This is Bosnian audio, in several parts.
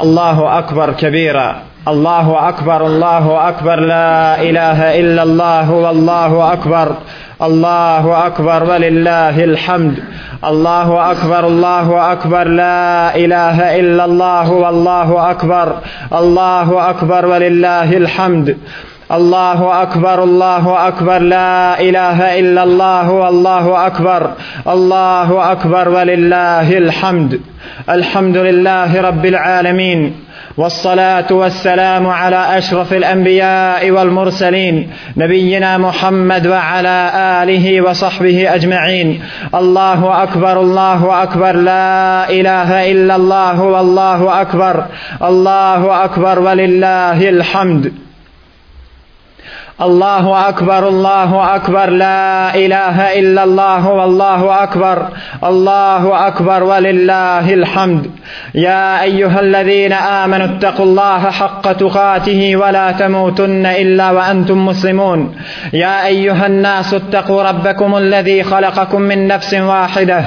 الله أكبر كبيرا. الله أكبر الله أكبر. لا إله إلا الله والله أكبر. الله أكبر ولله الحمد. الله أكبر الله أكبر. لا إله إلا الله والله أكبر. الله أكبر ولله الحمد. الله أكبر الله أكبر لا إله إلا الله والله أكبر الله أكبر ولله الحمد الحمد لله رب العالمين والصلاة والسلام على أشرف الأنبياء والمرسلين نبينا محمد وعلى آله وصحبه أجمعين الله أكبر الله أكبر لا إله إلا الله والله أكبر الله أكبر ولله الحمد الله أكبر الله أكبر لا إله إلا الله والله أكبر الله أكبر ولله الحمد يا أيها الذين آمنوا اتقوا الله حق تقاته ولا تموتن إلا وأنتم مسلمون يا أيها الناس اتقوا ربكم الذي خلقكم من نفس واحدة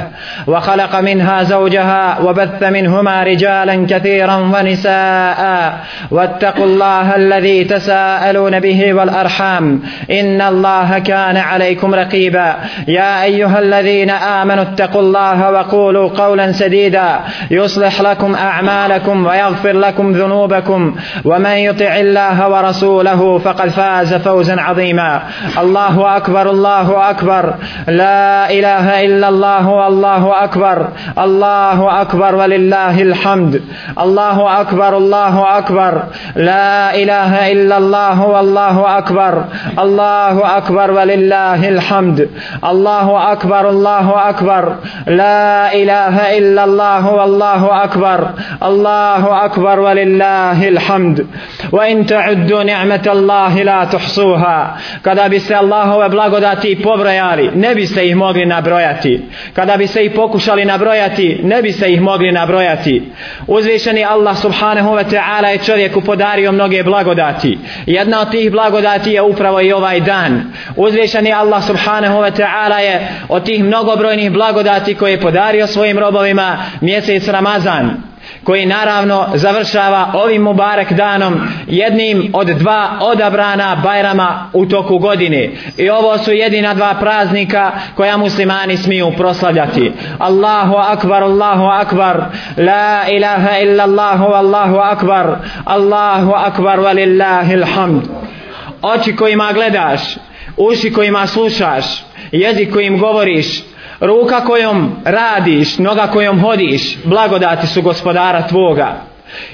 وخلق منها زوجها وبث منهما رجالا كثيرا ونساء واتقوا الله الذي تساءلون به والأرحام الأرحام إن الله كان عليكم رقيبا. يا أيها الذين آمنوا اتقوا الله وقولوا قولا سديدا. يصلح لكم أعمالكم ويغفر لكم ذنوبكم. ومن يطع الله ورسوله فقد فاز فوزا عظيما. الله أكبر الله أكبر. لا إله إلا الله والله أكبر. الله أكبر ولله الحمد. الله أكبر الله أكبر. لا إله إلا الله والله أكبر. أكبر الله أكبر ولله الحمد الله أكبر الله أكبر لا إله إلا الله والله أكبر الله أكبر ولله الحمد وإن تعدوا نعمة الله لا تحصوها kada bi se Allahove blagodati pobrojali ne bi se ih mogli nabrojati kada bi se ih pokušali nabrojati ne bi se ih mogli nabrojati uzvišeni Allah subhanahu wa ta'ala je čovjeku podario mnoge blagodati jedna od tih blagodati je upravo i ovaj dan. Uzvišeni Allah subhanahu wa ta'ala je od tih mnogobrojnih blagodati koje je podario svojim robovima mjesec Ramazan koji naravno završava ovim Mubarek danom jednim od dva odabrana bajrama u toku godine. I ovo su jedina dva praznika koja muslimani smiju proslavljati. Allahu akbar, Allahu akbar, la ilaha illa Allahu, Allahu akbar, Allahu akbar, walillahi hamd oči kojima gledaš, uši kojima slušaš, jezik kojim govoriš, ruka kojom radiš, noga kojom hodiš, blagodati su gospodara tvoga.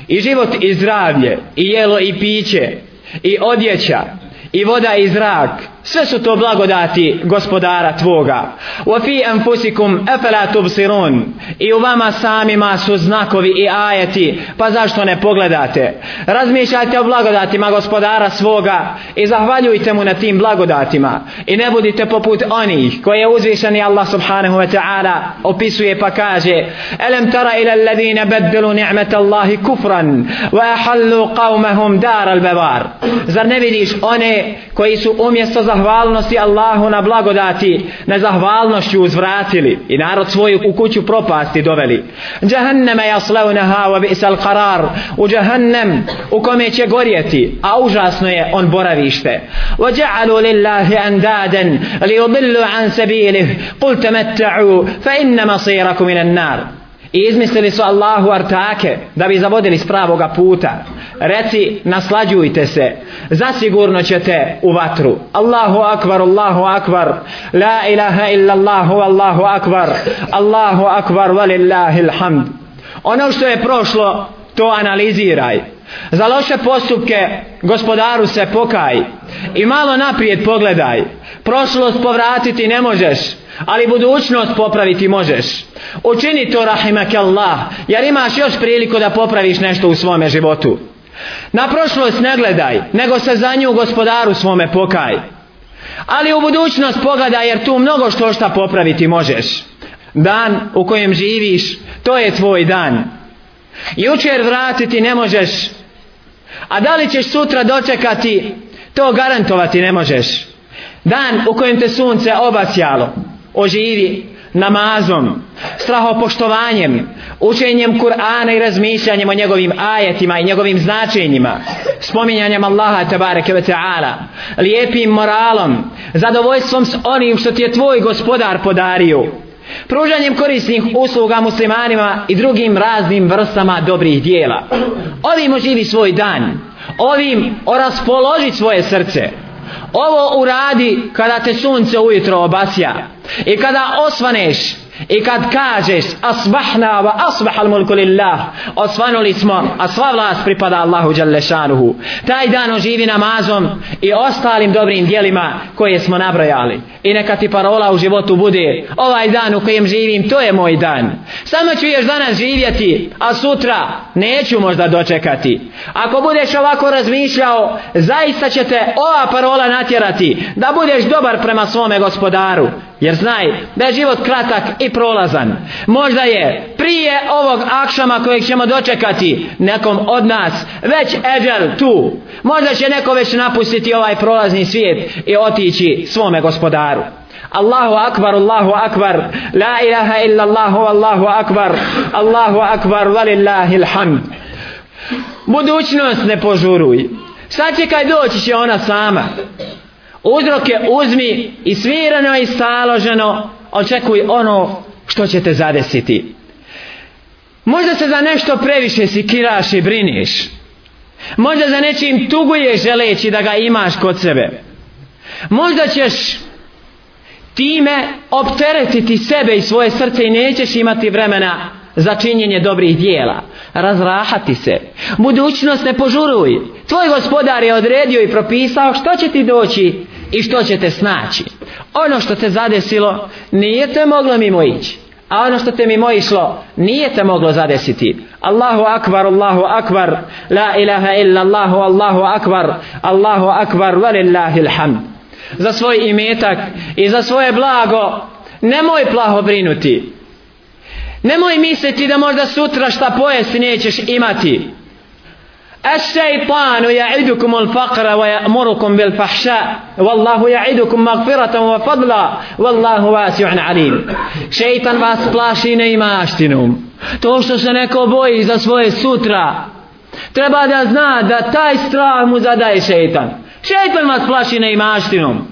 I život i zdravlje, i jelo i piće, i odjeća, i voda i zrak, sve su to blagodati gospodara tvoga. Wa fi anfusikum afala tubsirun. I u vama samima su znakovi i ajeti, pa zašto ne pogledate? Razmišljajte o blagodatima gospodara svoga i zahvaljujte mu na tim blagodatima. I ne budite poput onih koje je uzvišeni Allah subhanahu wa ta'ala opisuje pa kaže Alam tara ila alladhina baddalu ni'matallahi kufran wa ahallu qawmahum dar al-babar. Zar ne vidiš one koji su umjesto za zahvalnosti Allahu na blagodati nezahvalnošću uzvratili i narod svoju u kuću propasti doveli. Jahannama yaslawnaha wa bi'sal qarar u jahannam u kome će gorjeti a užasno je on boravište. Wa ja'alu lillahi andadan li yudillu an sabilihi qul tamatta'u fa inna masirakum ila an-nar I izmislili su Allahu artake da bi zavodili s pravoga puta. Reci, naslađujte se. Zasigurno ćete u vatru. Allahu akbar, Allahu akbar. La ilaha illa Allahu, Allahu akbar. Allahu akbar, walillahil hamd. Ono što je prošlo, to analiziraj. Za loše postupke gospodaru se pokaj. I malo naprijed pogledaj. Prošlost povratiti ne možeš ali budućnost popraviti možeš. Učini to rahimak Allah, jer imaš još priliku da popraviš nešto u svome životu. Na prošlost ne gledaj, nego se za nju gospodaru svome pokaj. Ali u budućnost pogledaj, jer tu mnogo što šta popraviti možeš. Dan u kojem živiš, to je tvoj dan. Jučer vratiti ne možeš, a da li ćeš sutra dočekati, to garantovati ne možeš. Dan u kojem te sunce obasjalo, oživi, namazom, strahopoštovanjem, učenjem Kur'ana i razmišljanjem o njegovim ajetima i njegovim značenjima, spominjanjem Allaha tabareke ve ta'ala, lijepim moralom, zadovoljstvom s onim što ti je tvoj gospodar podario, pružanjem korisnih usluga muslimanima i drugim raznim vrstama dobrih dijela. Ovim oživi svoj dan, ovim oraspoloži svoje srce, ovo uradi kada te sunce ujutro obasja i kada osvaneš I kad kažeš asbahna wa asbah al mulku lillah osvanuli smo a sva vlast pripada Allahu Đalešanuhu taj dan oživi namazom i ostalim dobrim dijelima koje smo nabrojali. I neka ti parola u životu bude ovaj dan u kojem živim to je moj dan. Samo ću još danas živjeti a sutra neću možda dočekati. Ako budeš ovako razmišljao zaista će te ova parola natjerati da budeš dobar prema svome gospodaru. Jer znaj da je život kratak i prolazan. Možda je prije ovog akšama kojeg ćemo dočekati nekom od nas već eđel tu. Možda će neko već napustiti ovaj prolazni svijet i otići svome gospodaru. Allahu akbar, Allahu akbar, la ilaha illa Allahu, Allahu akbar, Allahu akbar, valillahi alhamd. Budućnost ne požuruj. Sad će kaj doći će ona sama uzroke uzmi i svirano i staloženo očekuj ono što će te zadesiti. Možda se za nešto previše sikiraš i briniš. Možda za nečim tuguješ želeći da ga imaš kod sebe. Možda ćeš time opteretiti sebe i svoje srce i nećeš imati vremena za činjenje dobrih dijela. Razrahati se. Budućnost ne požuruj. Tvoj gospodar je odredio i propisao što će ti doći i što ćete snaći. Ono što te zadesilo nije te moglo mimo ići. A ono što te mimo išlo nije te moglo zadesiti. Allahu akbar, Allahu akbar, la ilaha illa Allahu, Allahu akbar, Allahu akbar, valillahi alhamd. Za svoj imetak i za svoje blago nemoj plaho brinuti. Nemoj misliti da možda sutra šta pojesti nećeš imati. الشيطان يعدكم الفقر ويأمركم بالفحشاء والله يعدكم مغفرة وفضلا والله واسع عليم شيطان vas plaši neimaštinom to što se neko boji za svoje sutra treba da zna da taj strah mu zadaje šeitan šeitan vas plaši neimaštinom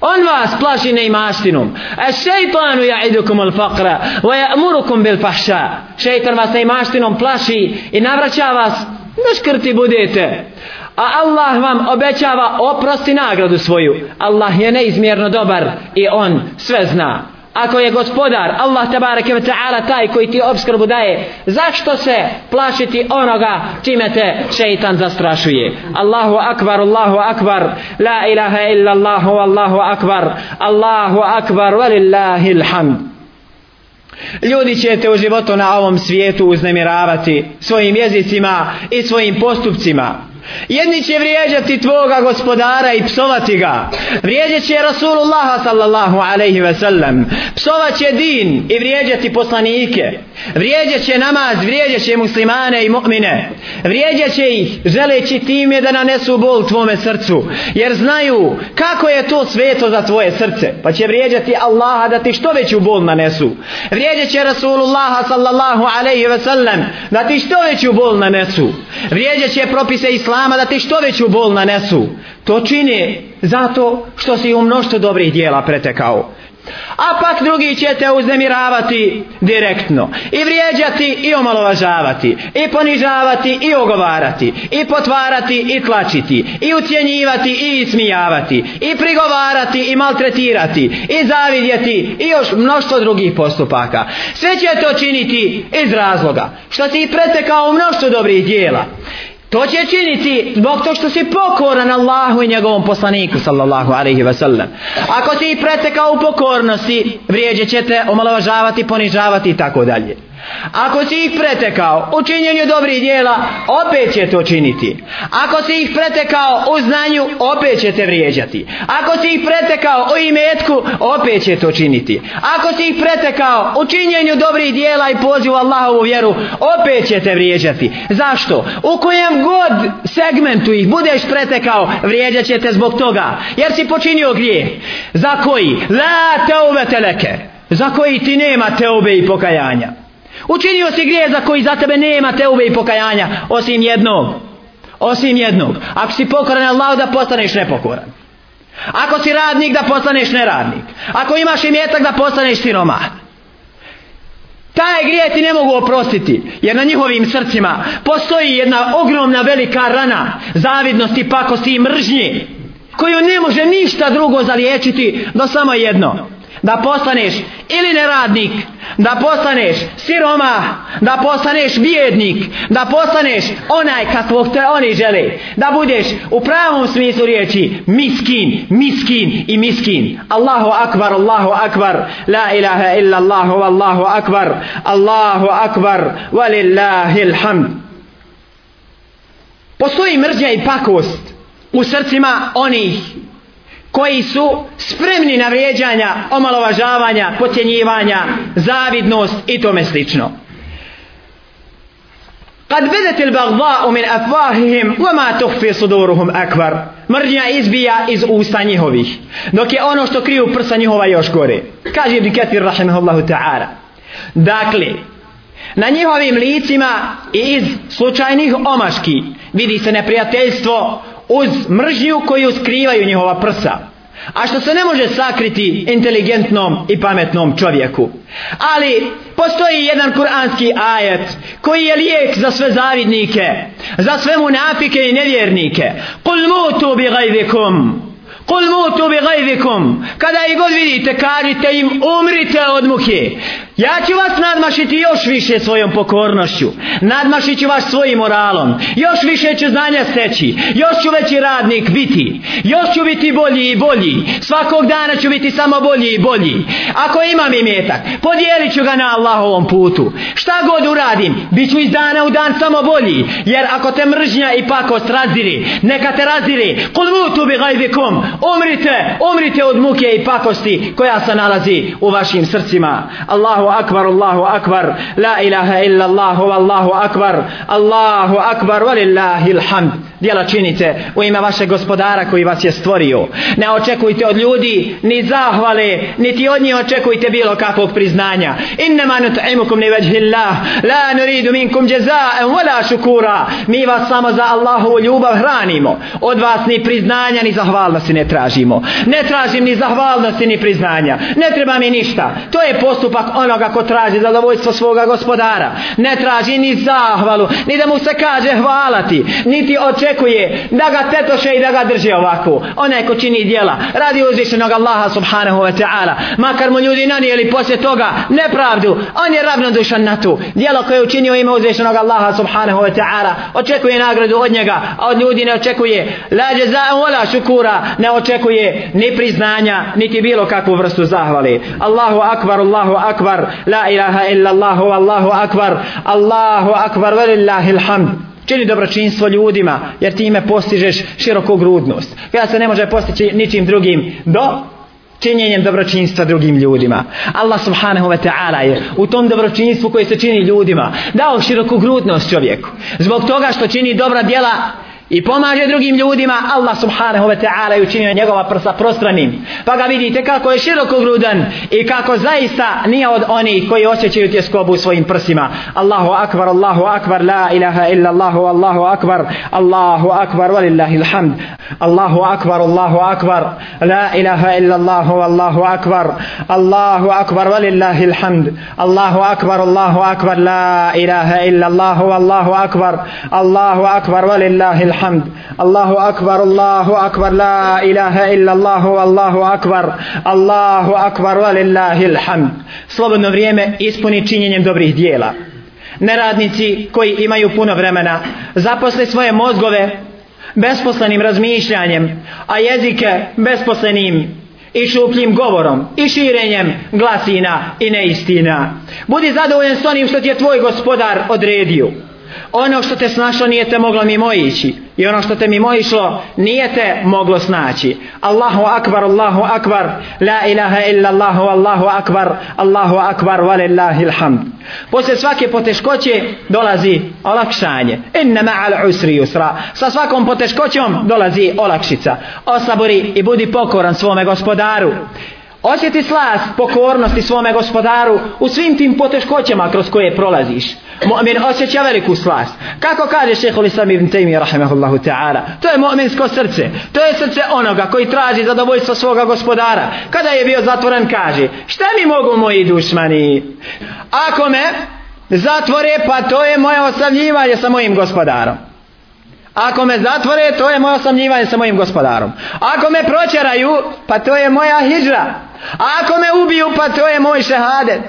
On vas plaši neimaštinom. A šeitanu ja'idukum al faqra wa ya'murukum bil fahša. Šeitan vas neimaštinom plaši i navraća vas Naškrti budete. A Allah vam obećava oprosti nagradu svoju. Allah je neizmjerno dobar i on sve zna. Ako je gospodar Allah tabareke ve ta'ala taj koji ti obskrbu daje zašto se plašiti onoga čime te šeitan zastrašuje? Allahu akbar Allahu akbar. La ilaha illa Allahu Allahu akbar. Allahu akbar walillahi alhamd. Ljudi ćete u životu na ovom svijetu uznemiravati svojim jezicima i svojim postupcima. Jedni će vrijeđati tvoga gospodara i psovati ga. Vrijeđat će Rasulullah sallallahu alaihi ve sellem. Psovat će din i vrijeđati poslanike. Vrijeđat će namaz, vrijeđat će muslimane i mu'mine. Vrijeđat će ih želeći time da nanesu bol tvome srcu. Jer znaju kako je to sveto za tvoje srce. Pa će vrijeđati Allaha da ti što veću bol nanesu. Vrijeđat će Rasulullah sallallahu alaihi ve sellem da ti što veću bol nanesu. Vrijeđat će propise Islama islama da ti što veću bol nanesu. To čini zato što si u mnoštvo dobrih dijela pretekao. A pak drugi će te uznemiravati direktno. I vrijeđati i omalovažavati. I ponižavati i ogovarati. I potvarati i tlačiti. I ucijenjivati i ismijavati. I prigovarati i maltretirati. I zavidjeti i još mnoštvo drugih postupaka. Sve će to činiti iz razloga. Što si pretekao mnoštvo dobrih dijela. To će činiti zbog to što si pokoran Allahu i njegovom poslaniku sallallahu alaihi wa sallam. Ako si pretekao u pokornosti, vrijeđe će te omalovažavati, ponižavati i tako dalje. Ako si ih pretekao u činjenju dobrih dijela, opet će to činiti. Ako si ih pretekao u znanju, opet će te vrijeđati. Ako si ih pretekao u imetku, opet će to činiti. Ako si ih pretekao u činjenju dobrih dijela i pozivu Allahovu vjeru, opet će te vrijeđati. Zašto? U kojem god segmentu ih budeš pretekao, vrijeđat će te zbog toga. Jer si počinio grije. Za koji? La te uvete leke za koji ti nema teube i pokajanja. Učinio si grije za koji za tebe nema teube i pokajanja, osim jednog. Osim jednog. Ako si pokoran Allah da postaneš nepokoran. Ako si radnik da postaneš neradnik. Ako imaš imetak da postaneš siroma. Taj grije ti ne mogu oprostiti. Jer na njihovim srcima postoji jedna ogromna velika rana zavidnosti, pakosti i mržnje koju ne može ništa drugo zaliječiti do samo jedno da postaneš ili neradnik, da postaneš siroma, da postaneš bijednik, da postaneš onaj kakvog te oni žele, da budeš u pravom smislu riječi miskin, miskin i miskin. Allahu akbar, Allahu akbar, la ilaha illa Allahu, Allahu akbar, Allahu akbar, walillahi alhamd. Postoji mržnja i pakost u srcima onih koji su spremni na vrijeđanja, omalovažavanja, potjenjivanja, zavidnost i tome slično. Kad bedete il bagda'u min afvahihim, vama tuhfi suduruhum akvar. Mržnja izbija iz usta njihovih, dok je ono što kriju prsa njihova još gore. Kaže Ibn Kathir, rahimahullahu ta'ala. Dakle, na njihovim licima i iz slučajnih omaški vidi se neprijateljstvo uz mržnju koju skrivaju njihova prsa. A što se ne može sakriti inteligentnom i pametnom čovjeku. Ali postoji jedan kuranski ajet koji je lijek za sve zavidnike, za sve munafike i nevjernike. Kul mutu bi gajvikum. Kul mutu bi gajvikum. Kada i god vidite, kažite im umrite od muhe. Ja ću vas nadmašiti još više svojom pokornošću. Nadmašit ću vas svojim moralom. Još više ću znanja steći. Još ću veći radnik biti. Još ću biti bolji i bolji. Svakog dana ću biti samo bolji i bolji. Ako imam imetak, podijelit ću ga na Allahovom putu. Šta god uradim, bit ću iz dana u dan samo bolji. Jer ako te mržnja i pakost razdiri, neka te razdiri. Kul mutu bi gajbikum. Umrite, umrite od muke i pakosti koja se nalazi u vašim srcima. Allahu أكبر Allahu أكبر la إله إلا الله والله أكبر Allahu أكبر ولله الحمد Djela činite u ime vaše gospodara koji vas je stvorio. Ne očekujte od ljudi ni zahvale, niti od njih očekujte bilo kakvog priznanja. Innama nut'imukum li vajhillah, la nuridu minkum jaza'an wala shukura. Mi vas samo za Allahovu ljubav hranimo. Od vas ni priznanja ni zahvalnosti ne tražimo. Ne tražim ni zahvalnosti ni priznanja. Ne treba mi ništa. To je postupak onog onoga ko traži zadovoljstvo svoga gospodara. Ne traži ni zahvalu, ni da mu se kaže hvalati, niti očekuje da ga tetoše i da ga drže ovako. Onaj ko čini dijela, radi uzvišenog Allaha subhanahu wa ta'ala, makar mu ljudi nanijeli poslije toga nepravdu, on je ravnodušan na tu. Dijelo koje je učinio ime uzvišenog Allaha subhanahu wa ta'ala, očekuje nagradu od njega, a od ljudi ne očekuje la jazaa wala shukura, ne očekuje ni priznanja, niti bilo kakvu vrstu zahvali. Allahu akbar, Allahu akbar, la ilaha illa Allahu, Allahu akbar, Allahu akbar, velillahi hamd. Čini dobročinstvo ljudima, jer time postižeš široku grudnost. Kada se ne može postići ničim drugim do činjenjem dobročinstva drugim ljudima. Allah subhanahu wa ta'ala je u tom dobročinstvu koje se čini ljudima dao široku grudnost čovjeku. Zbog toga što čini dobra djela i pomaže drugim ljudima, Allah subhanahu wa ta'ala je učinio njegova prsa prostranim. Pa ga vidite kako je široko grudan i kako zaista nije od onih koji osjećaju tjeskobu u svojim prsima. Allahu akbar, Allahu akbar, la ilaha illa Allahu, Allahu akbar, Allahu akbar, walillahi alhamd. Allahu akbar, Allahu akbar, la ilaha illa Allahu, Allahu akbar, Allahu akbar, walillahi alhamd. Allahu akbar, Allahu akbar, la ilaha illa Allahu, Allahu akbar, Allahu akbar, walillahi alhamd. الحمد الله أكبر الله أكبر لا إله إلا الله والله أكبر الله أكبر ولله الحمد slobodno vrijeme ispuni činjenjem dobrih dijela neradnici koji imaju puno vremena zaposle svoje mozgove besposlenim razmišljanjem a jezike besposlenim i šupljim govorom i širenjem glasina i neistina budi zadovoljen s onim što ti je tvoj gospodar odredio ono što te snašlo nije te moglo mimoići. i ono što te mimoišlo nije te moglo snaći. Allahu akbar, Allahu akbar. La ilaha illa Allahu, Allahu akbar. Allahu akbar, walillahi alhamd. Poslije svake poteškoće dolazi olakšanje. Inna ma'al usri yusra. sa svakom poteškoćom dolazi olakšica. Osabori i budi pokoran svome gospodaru. Osjeti slast pokornosti svome gospodaru u svim tim poteškoćama kroz koje prolaziš. Mu'min osjeća veliku slast. Kako kaže šehol Islam ibn Taymi rahimahullahu ta'ala? To je mu'minsko srce. To je srce onoga koji traži zadovoljstvo svoga gospodara. Kada je bio zatvoren kaže šta mi mogu moji dušmani? Ako me zatvore pa to je moje osamljivanje sa mojim gospodarom. Ako me zatvore, to je moje osamljivanje sa mojim gospodarom. Ako me proćeraju, pa to je moja hijra. Ako me ubiju, pa to je moj šehadet.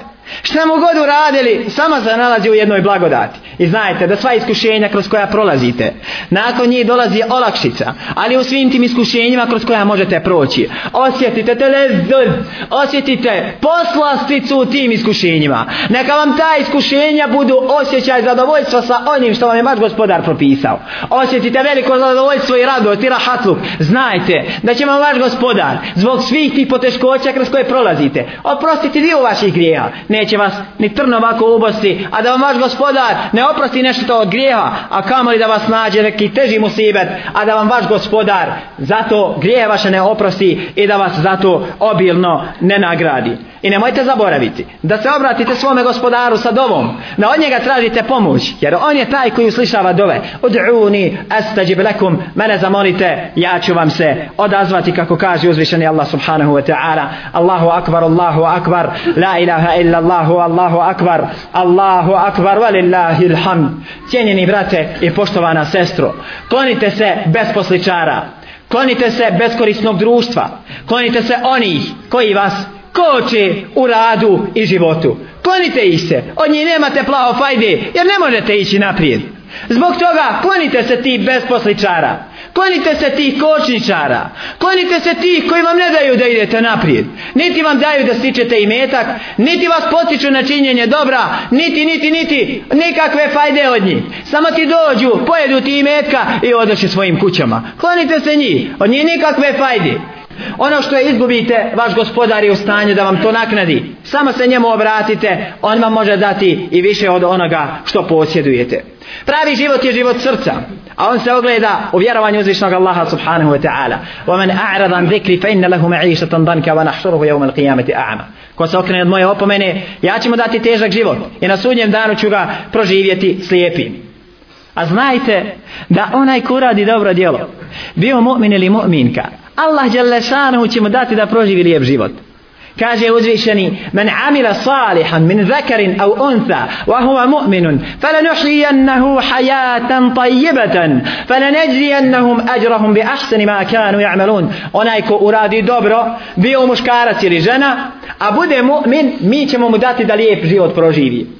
Šta mu god uradili, samo se nalazi u jednoj blagodati. I znajte da sva iskušenja kroz koja prolazite, nakon njih dolazi olakšica, ali u svim tim iskušenjima kroz koja možete proći, osjetite telezor, osjetite poslasticu u tim iskušenjima. Neka vam ta iskušenja budu osjećaj zadovoljstva sa onim što vam je vaš gospodar propisao. Osjetite veliko zadovoljstvo i radost i rahatluk. Znajte da će vam vaš gospodar zbog svih tih poteškoća kroz koje prolazite oprostiti dio vaših grijeha. Neće vas ni trno ovako ubosti, a da vam vaš gospodar ne oprosti nešto od grijeha, a kamoli da vas nađe neki teži musibet, a da vam vaš gospodar zato grije vaše ne oprosti i da vas zato obilno ne nagradi. I nemojte zaboraviti da se obratite svome gospodaru sa dovom, da od njega tražite pomoć, jer on je taj koji uslišava dove. Ud'uni astajib lakum, mene zamolite, ja ću vam se odazvati kako kaže uzvišeni Allah subhanahu wa ta'ala. Allahu akbar, Allahu akbar, la ilaha illa Allahu, Allahu akbar, Allahu akbar, walillahi ilhamd. Cijenjeni brate i poštovana sestro, klonite se bez posličara, klonite se beskorisnog društva, klonite se onih koji vas koče u radu i životu. Klonite ih se, od njih nemate plavo fajde, jer ne možete ići naprijed. Zbog toga klonite se ti besposličara. Klonite se tih kočničara. Klonite se tih koji vam ne daju da idete naprijed. Niti vam daju da stičete i metak, niti vas potiču na činjenje dobra, niti, niti, niti, nikakve fajde od njih. Samo ti dođu, pojedu ti i metka i odoši svojim kućama. Klonite se njih, od njih nikakve fajde Ono što je izgubite, vaš gospodar je u stanju da vam to naknadi. Samo se njemu obratite, on vam može dati i više od onoga što posjedujete. Pravi život je život srca, a on se ogleda u vjerovanju uzvišnog Allaha subhanahu wa ta'ala. وَمَنْ أَعْرَضَ عَنْ ذِكْرِ فَإِنَّ لَهُ مَعِيشَةً ضَنْكَ وَنَحْشُرُهُ يَوْمَ الْقِيَامَةِ أَعْمَ Ko se okrene od moje opomene, ja ću mu dati težak život i na sudnjem danu ću ga proživjeti slijepim. A znajte da onaj ko radi dobro djelo, bio mu'min ili mu'minka, Allah Đalešanu će mu dati da proživi lijep život. Kaže uzvišeni, men amila salihan min zakarin au untha, wa huwa mu'minun, falanuhiyannahu hayatan tayyibatan, falanajziyannahum ajrahum bi ahsani ma kanu ya'malun. Onaj ko uradi dobro, bio muškarac ili žena, a bude mu'min, mi ćemo mu dati da lijep život proživi.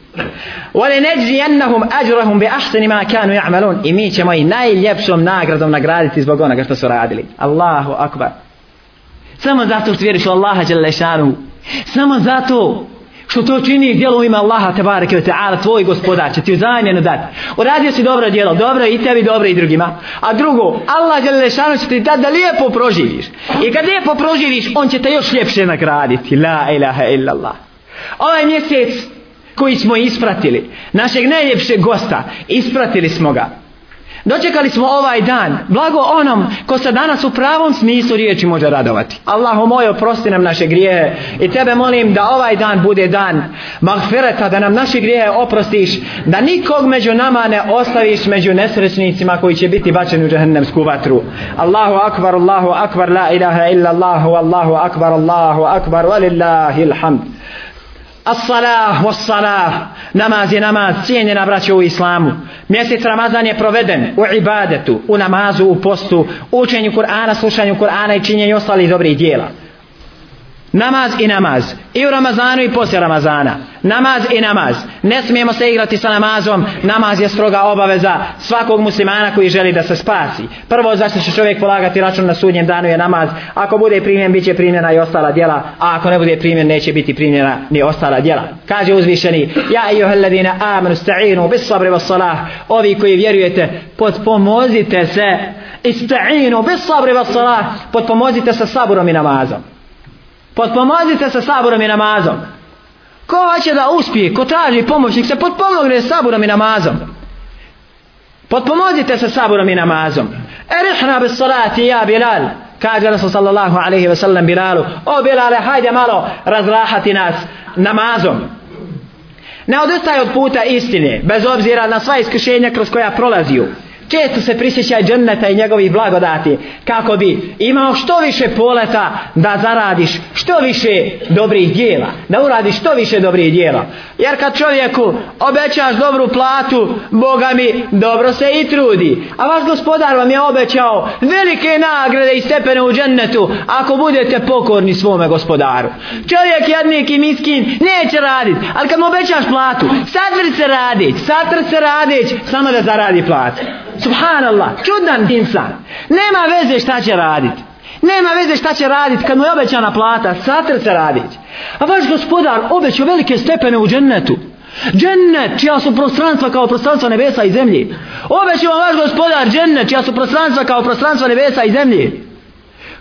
ولنجزينهم اجرهم باحسن ما كانوا I mi ćemo i najljepšom nagradom nagraditi zbog onoga što su radili. Allahu akbar. Samo zato što vjeruješ u Allaha dželle samo zato što to čini djelovima Allaha te bareke ve taala tvoj gospodar će ti zamjenu dati. Uradio si dobro djelo dobro i tebi dobro i drugima. A drugo Allah dželle će ti dati da lijepo proživiš. I kad lijepo proživiš on će te još ljepše nagraditi. La ilaha illallah. Ovaj mjesec koji smo ispratili, našeg najljepšeg gosta, ispratili smo ga. Dočekali smo ovaj dan, blago onom ko se danas u pravom smislu riječi može radovati. Allahu moj, oprosti nam naše grijehe i tebe molim da ovaj dan bude dan magfireta, da nam naše grijehe oprostiš, da nikog među nama ne ostaviš među nesrećnicima koji će biti bačeni u džahennemsku vatru. Allahu akbar, Allahu akbar, la ilaha illa Allahu, Allahu akbar, Allahu akbar, walillahi alhamd. As-salah, was-salah, namaz je namaz, cijenjena braća u islamu. Mjesec Ramazan je proveden u ibadetu, u namazu, u postu, učenju Kur'ana, slušanju Kur'ana i činjenju ostalih dobrih dijela. Namaz i namaz. I u Ramazanu i poslije Ramazana. Namaz i namaz. Ne smijemo se igrati sa namazom. Namaz je stroga obaveza svakog muslimana koji želi da se spasi. Prvo zašto će čovjek polagati račun na sudnjem danu je namaz. Ako bude primjen, bit će primjena i ostala djela. A ako ne bude primjen, neće biti primjena ni ostala djela. Kaže uzvišeni, ja i ohalladina amanu sta'inu bis sabri vas salah. Ovi koji vjerujete, potpomozite se. Ista'inu bis sabri vas salah. Potpomozite se saburom i namazom. Potpomozite se saburom i namazom. Ko hoće da uspije, ko traži pomoć, nek se potpomogne saburom i namazom. Potpomozite se saburom i namazom. Erihna bis salati ja Bilal. kaže Rasul sallallahu alaihi ve sellem Bilalu o Bilale hajde malo razrahati nas namazom ne odustaje od puta istine bez obzira na sva iskušenja kroz koja prolaziju često se prisjećaj dženneta i njegovih blagodati kako bi imao što više poleta da zaradiš što više dobrih dijela da uradiš što više dobrih dijela. Jer kad čovjeku obećaš dobru platu Boga mi dobro se i trudi. A vaš gospodar vam je obećao velike nagrade i stepene u džennetu ako budete pokorni svome gospodaru. Čovjek jednik i miskin neće radit ali kad mu obećaš platu satr se radić satr se radić samo da zaradi platu. Subhanallah, čudan insan. Nema veze šta će raditi. Nema veze šta će raditi kad mu je obećana plata, satr se radit. A vaš gospodar obećao velike stepene u džennetu. Džennet, čija su prostranstva kao prostranstva nebesa i zemlje. Obećao vam vaš gospodar džennet, čija su prostranstva kao prostranstva nebesa i zemlje.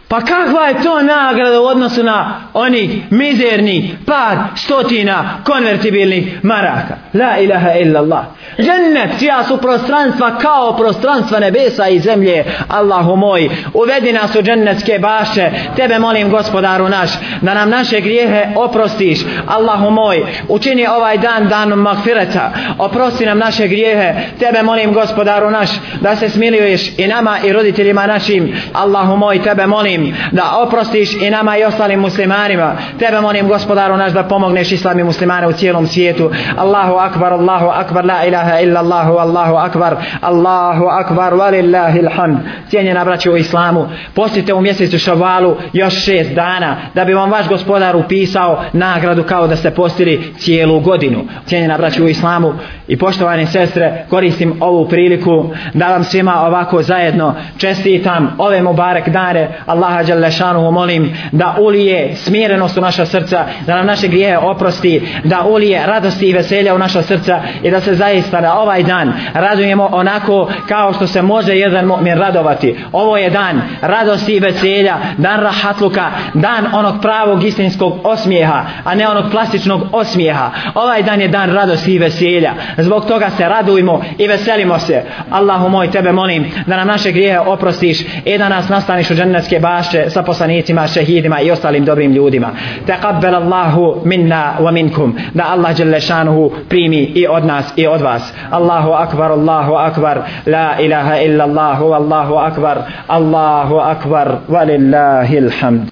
Pa kakva je to nagrada u odnosu na oni mizerni par stotina konvertibilnih maraka? La ilaha illallah. Džennet, čija su prostranstva kao prostranstva nebesa i zemlje. Allahu moj, uvedi nas u džennetske baše. Tebe molim gospodaru naš, da nam naše grijehe oprostiš. Allahu moj, učini ovaj dan danom magfireta. Oprosti nam naše grijehe. Tebe molim gospodaru naš, da se smiluješ i nama i roditeljima našim. Allahu moj, tebe molim molim da oprostiš i nama i ostalim muslimanima. Tebe molim gospodaru naš da pomogneš islami muslimana muslimane u cijelom svijetu. Allahu akbar, Allahu akbar, la ilaha illa Allahu, Allahu akbar, Allahu akbar, walillahi alhamd. Cijenjena braću u islamu, postite u mjesecu šavalu još šest dana da bi vam vaš gospodar upisao nagradu kao da ste postili cijelu godinu. Cijenjena braću u islamu i poštovane sestre, koristim ovu priliku da vam svima ovako zajedno čestitam ove mubarek dane. Allah Allaha Đalešanuhu molim da ulije smirenost u naša srca, da nam naše grijehe oprosti, da ulije radosti i veselja u naša srca i da se zaista na ovaj dan radujemo onako kao što se može jedan mu'min radovati. Ovo je dan radosti i veselja, dan rahatluka, dan onog pravog istinskog osmijeha, a ne onog plastičnog osmijeha. Ovaj dan je dan radosti i veselja. Zbog toga se radujmo i veselimo se. Allahu moj, tebe molim da nam naše grijehe oprostiš i da nas nastaniš u džennetske baze naše sa poslanicima, šehidima i ostalim dobrim ljudima. Taqabbal Allahu minna wa minkum. Da Allah dželle šanuhu primi i od nas i od vas. Allahu akbar, Allahu akbar. La ilaha illa Allahu, Allahu akbar. Allahu akbar. Walillahil hamd.